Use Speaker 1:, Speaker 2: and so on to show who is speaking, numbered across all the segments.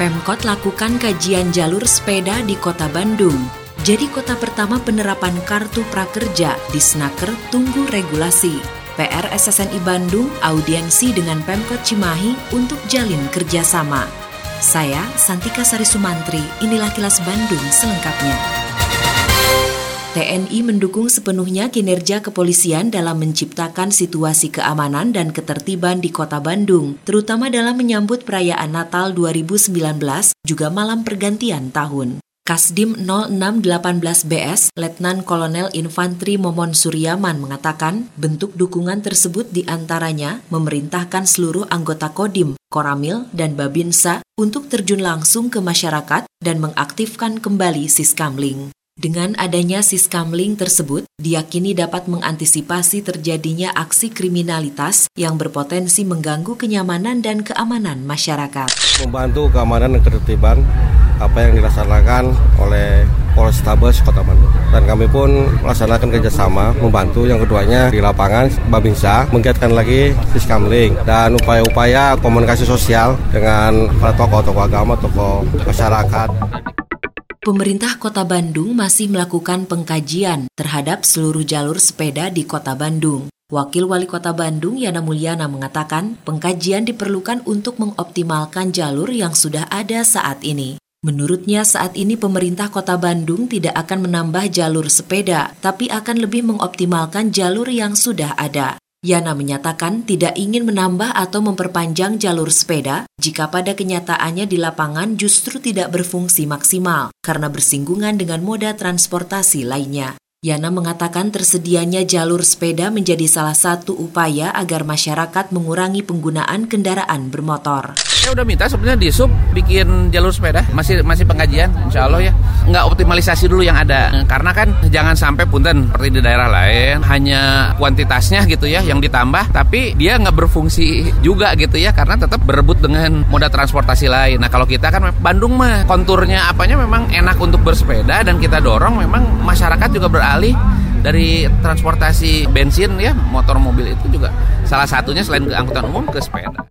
Speaker 1: Pemkot lakukan kajian jalur sepeda di Kota Bandung. Jadi kota pertama penerapan kartu prakerja di Snaker tunggu regulasi. PR SSNI Bandung audiensi dengan Pemkot Cimahi untuk jalin kerjasama. Saya, Santika Sari Sumantri, inilah kilas Bandung selengkapnya. TNI mendukung sepenuhnya kinerja kepolisian dalam menciptakan situasi keamanan dan ketertiban di Kota Bandung, terutama dalam menyambut perayaan Natal 2019 juga malam pergantian tahun. Kasdim 0618BS, Letnan Kolonel Infantri Momon Suryaman mengatakan bentuk dukungan tersebut di antaranya memerintahkan seluruh anggota Kodim, Koramil, dan Babinsa untuk terjun langsung ke masyarakat dan mengaktifkan kembali Siskamling. Dengan adanya siskamling tersebut, diyakini dapat mengantisipasi terjadinya aksi kriminalitas yang berpotensi mengganggu kenyamanan dan keamanan masyarakat.
Speaker 2: Membantu keamanan dan ketertiban apa yang dilaksanakan oleh Polrestabes Kota Bandung. Dan kami pun melaksanakan kerjasama membantu yang keduanya di lapangan Babinsa menggiatkan lagi Siskamling dan upaya-upaya komunikasi sosial dengan para tokoh-tokoh agama, tokoh masyarakat.
Speaker 1: Pemerintah Kota Bandung masih melakukan pengkajian terhadap seluruh jalur sepeda di Kota Bandung. Wakil Wali Kota Bandung Yana Mulyana mengatakan pengkajian diperlukan untuk mengoptimalkan jalur yang sudah ada saat ini. Menurutnya saat ini pemerintah Kota Bandung tidak akan menambah jalur sepeda, tapi akan lebih mengoptimalkan jalur yang sudah ada. Yana menyatakan tidak ingin menambah atau memperpanjang jalur sepeda jika pada kenyataannya di lapangan justru tidak berfungsi maksimal karena bersinggungan dengan moda transportasi lainnya. Yana mengatakan tersedianya jalur sepeda menjadi salah satu upaya agar masyarakat mengurangi penggunaan kendaraan bermotor.
Speaker 3: Saya udah minta sebenarnya di sub bikin jalur sepeda, masih masih pengajian, insya Allah ya. Nggak optimalisasi dulu yang ada, karena kan jangan sampai punten seperti di daerah lain, hanya kuantitasnya gitu ya yang ditambah, tapi dia nggak berfungsi juga gitu ya, karena tetap berebut dengan moda transportasi lain. Nah kalau kita kan Bandung mah konturnya apanya memang enak untuk bersepeda dan kita dorong memang masyarakat juga beralih beralih dari transportasi bensin ya motor mobil itu juga salah satunya selain ke angkutan umum ke sepeda.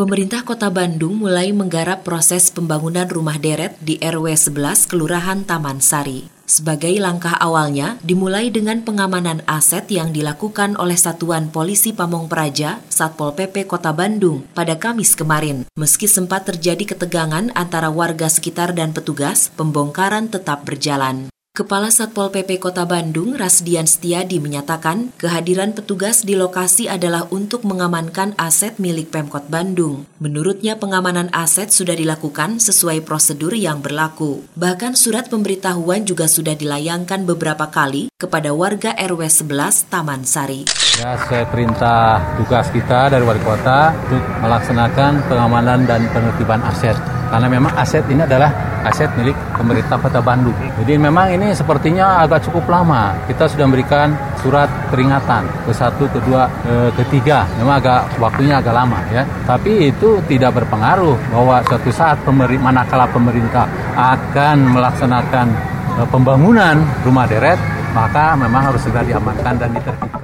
Speaker 1: Pemerintah Kota Bandung mulai menggarap proses pembangunan rumah deret di RW 11 Kelurahan Taman Sari. Sebagai langkah awalnya, dimulai dengan pengamanan aset yang dilakukan oleh Satuan Polisi Pamong Praja, Satpol PP Kota Bandung, pada Kamis kemarin. Meski sempat terjadi ketegangan antara warga sekitar dan petugas, pembongkaran tetap berjalan. Kepala Satpol PP Kota Bandung, Rasdian Setiadi menyatakan kehadiran petugas di lokasi adalah untuk mengamankan aset milik Pemkot Bandung. Menurutnya pengamanan aset sudah dilakukan sesuai prosedur yang berlaku. Bahkan surat pemberitahuan juga sudah dilayangkan beberapa kali kepada warga RW 11 Taman Sari.
Speaker 4: Ya, saya perintah tugas kita dari wali kota untuk melaksanakan pengamanan dan penertiban aset. Karena memang aset ini adalah aset milik pemerintah Kota Bandung. Jadi memang ini sepertinya agak cukup lama. Kita sudah memberikan surat peringatan ke satu, kedua, e, ketiga. Memang agak waktunya agak lama ya. Tapi itu tidak berpengaruh bahwa suatu saat pemerintah manakala pemerintah akan melaksanakan e, pembangunan rumah deret, maka memang harus segera diamankan dan ditertibkan.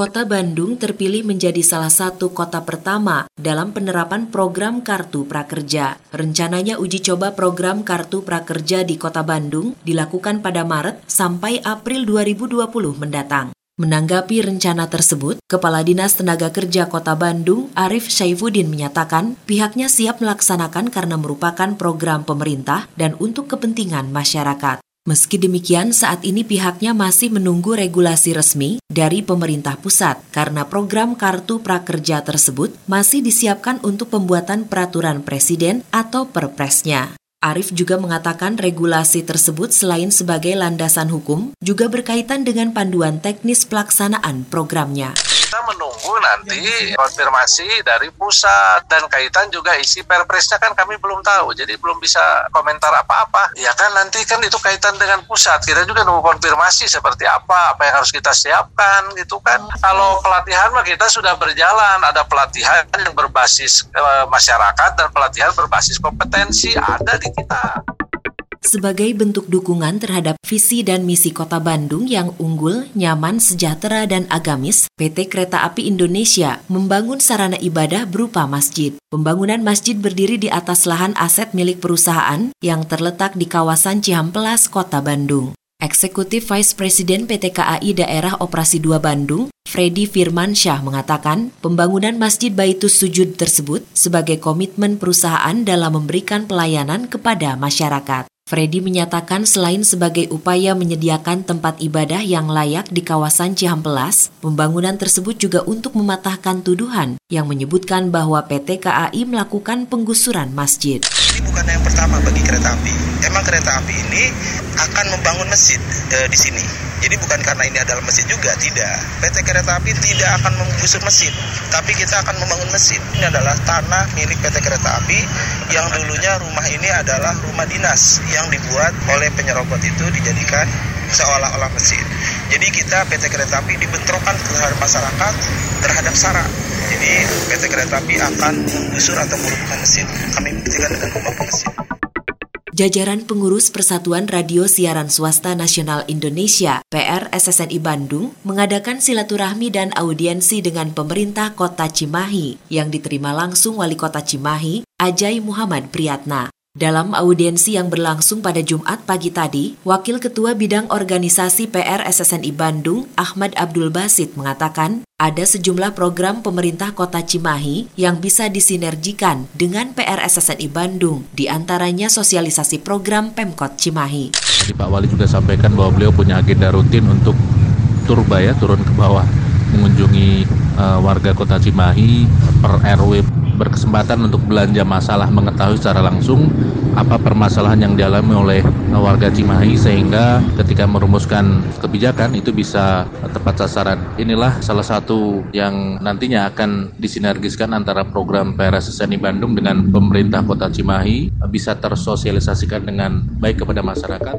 Speaker 1: Kota Bandung terpilih menjadi salah satu kota pertama dalam penerapan program Kartu Prakerja. Rencananya uji coba program Kartu Prakerja di Kota Bandung dilakukan pada Maret sampai April 2020 mendatang. Menanggapi rencana tersebut, Kepala Dinas Tenaga Kerja Kota Bandung, Arif Syaifuddin menyatakan pihaknya siap melaksanakan karena merupakan program pemerintah dan untuk kepentingan masyarakat. Meski demikian, saat ini pihaknya masih menunggu regulasi resmi dari pemerintah pusat karena program Kartu Prakerja tersebut masih disiapkan untuk pembuatan peraturan presiden atau perpresnya. Arif juga mengatakan regulasi tersebut selain sebagai landasan hukum, juga berkaitan dengan panduan teknis pelaksanaan programnya.
Speaker 5: Menunggu nanti konfirmasi dari pusat. Dan kaitan juga isi perpresnya kan kami belum tahu. Jadi belum bisa komentar apa-apa. Ya kan nanti kan itu kaitan dengan pusat. Kita juga nunggu konfirmasi seperti apa apa yang harus kita siapkan gitu kan. Kalau pelatihan mah kita sudah berjalan. Ada pelatihan yang berbasis e, masyarakat dan pelatihan berbasis kompetensi ada di kita
Speaker 1: sebagai bentuk dukungan terhadap visi dan misi Kota Bandung yang unggul, nyaman, sejahtera, dan agamis, PT Kereta Api Indonesia membangun sarana ibadah berupa masjid. Pembangunan masjid berdiri di atas lahan aset milik perusahaan yang terletak di kawasan Cihampelas, Kota Bandung. Eksekutif Vice President PT KAI Daerah Operasi 2 Bandung, Freddy Firmansyah mengatakan, pembangunan Masjid Baitus Sujud tersebut sebagai komitmen perusahaan dalam memberikan pelayanan kepada masyarakat. Freddy menyatakan selain sebagai upaya menyediakan tempat ibadah yang layak di kawasan Cihampelas, pembangunan tersebut juga untuk mematahkan tuduhan yang menyebutkan bahwa PT KAI melakukan penggusuran masjid.
Speaker 6: Ini bukan yang pertama bagi kereta api. Emang kereta api ini akan membangun masjid e, di sini. Jadi bukan karena ini adalah masjid juga, tidak. PT Kereta Api tidak akan menggusur masjid, tapi kita akan membangun masjid. Ini adalah tanah milik PT Kereta Api yang dulunya rumah ini adalah rumah dinas yang dibuat oleh penyerobot itu dijadikan seolah-olah masjid. Jadi kita PT Kereta Api dibentrokan terhadap masyarakat terhadap sara. Jadi PT Kereta Api akan menggusur atau merubuhkan masjid. Kami buktikan dengan membangun masjid.
Speaker 1: Jajaran pengurus Persatuan Radio Siaran Swasta Nasional Indonesia (PRSSNI) Bandung mengadakan silaturahmi dan audiensi dengan pemerintah Kota Cimahi yang diterima langsung Wali Kota Cimahi, Ajay Muhammad Priyatna. Dalam audiensi yang berlangsung pada Jumat pagi tadi, Wakil Ketua Bidang Organisasi PR SSNI Bandung, Ahmad Abdul Basit mengatakan, ada sejumlah program pemerintah kota Cimahi yang bisa disinergikan dengan PR SSNI Bandung, di antaranya sosialisasi program Pemkot Cimahi.
Speaker 4: Jadi Pak Wali juga sampaikan bahwa beliau punya agenda rutin untuk turba ya, turun ke bawah, mengunjungi uh, warga kota Cimahi per RW berkesempatan untuk belanja masalah mengetahui secara langsung apa permasalahan yang dialami oleh warga Cimahi sehingga ketika merumuskan kebijakan itu bisa tepat sasaran. Inilah salah satu yang nantinya akan disinergiskan antara program PRSSNI Bandung dengan pemerintah Kota Cimahi bisa tersosialisasikan dengan baik kepada masyarakat.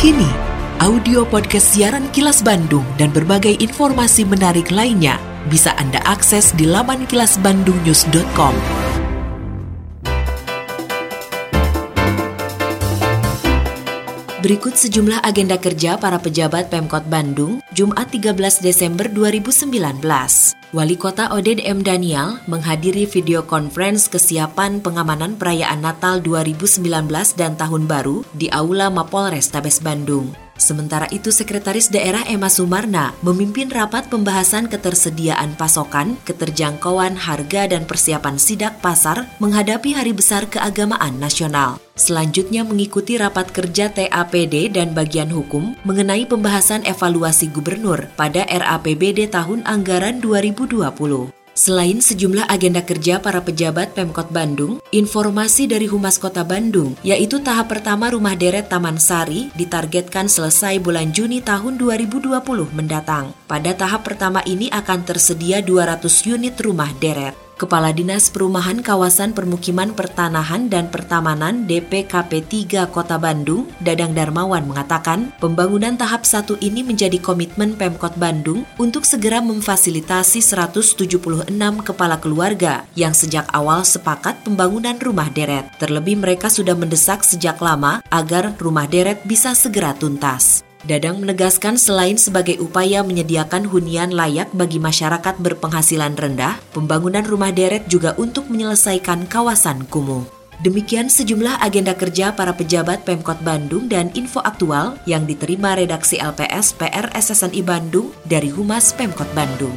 Speaker 1: Kini, audio podcast siaran Kilas Bandung dan berbagai informasi menarik lainnya bisa Anda akses di laman kilasbandungnews.com. Berikut sejumlah agenda kerja para pejabat Pemkot Bandung, Jumat 13 Desember 2019. Wali Kota Oded M. Daniel menghadiri video conference kesiapan pengamanan perayaan Natal 2019 dan Tahun Baru di Aula Mapolres Tabes Bandung. Sementara itu, Sekretaris Daerah Emma Sumarna memimpin rapat pembahasan ketersediaan pasokan, keterjangkauan harga dan persiapan sidak pasar menghadapi Hari Besar Keagamaan Nasional. Selanjutnya mengikuti rapat kerja TAPD dan bagian hukum mengenai pembahasan evaluasi gubernur pada RAPBD tahun anggaran 2020. Selain sejumlah agenda kerja para pejabat Pemkot Bandung, informasi dari Humas Kota Bandung, yaitu tahap pertama Rumah Deret Taman Sari ditargetkan selesai bulan Juni tahun 2020 mendatang. Pada tahap pertama ini akan tersedia 200 unit rumah deret. Kepala Dinas Perumahan Kawasan Permukiman Pertanahan dan Pertamanan DPKP 3 Kota Bandung, Dadang Darmawan mengatakan, pembangunan tahap satu ini menjadi komitmen Pemkot Bandung untuk segera memfasilitasi 176 kepala keluarga yang sejak awal sepakat pembangunan rumah deret. Terlebih mereka sudah mendesak sejak lama agar rumah deret bisa segera tuntas. Dadang menegaskan selain sebagai upaya menyediakan hunian layak bagi masyarakat berpenghasilan rendah, pembangunan rumah deret juga untuk menyelesaikan kawasan kumuh. Demikian sejumlah agenda kerja para pejabat Pemkot Bandung dan info aktual yang diterima redaksi LPS PR SSNI Bandung dari Humas Pemkot Bandung.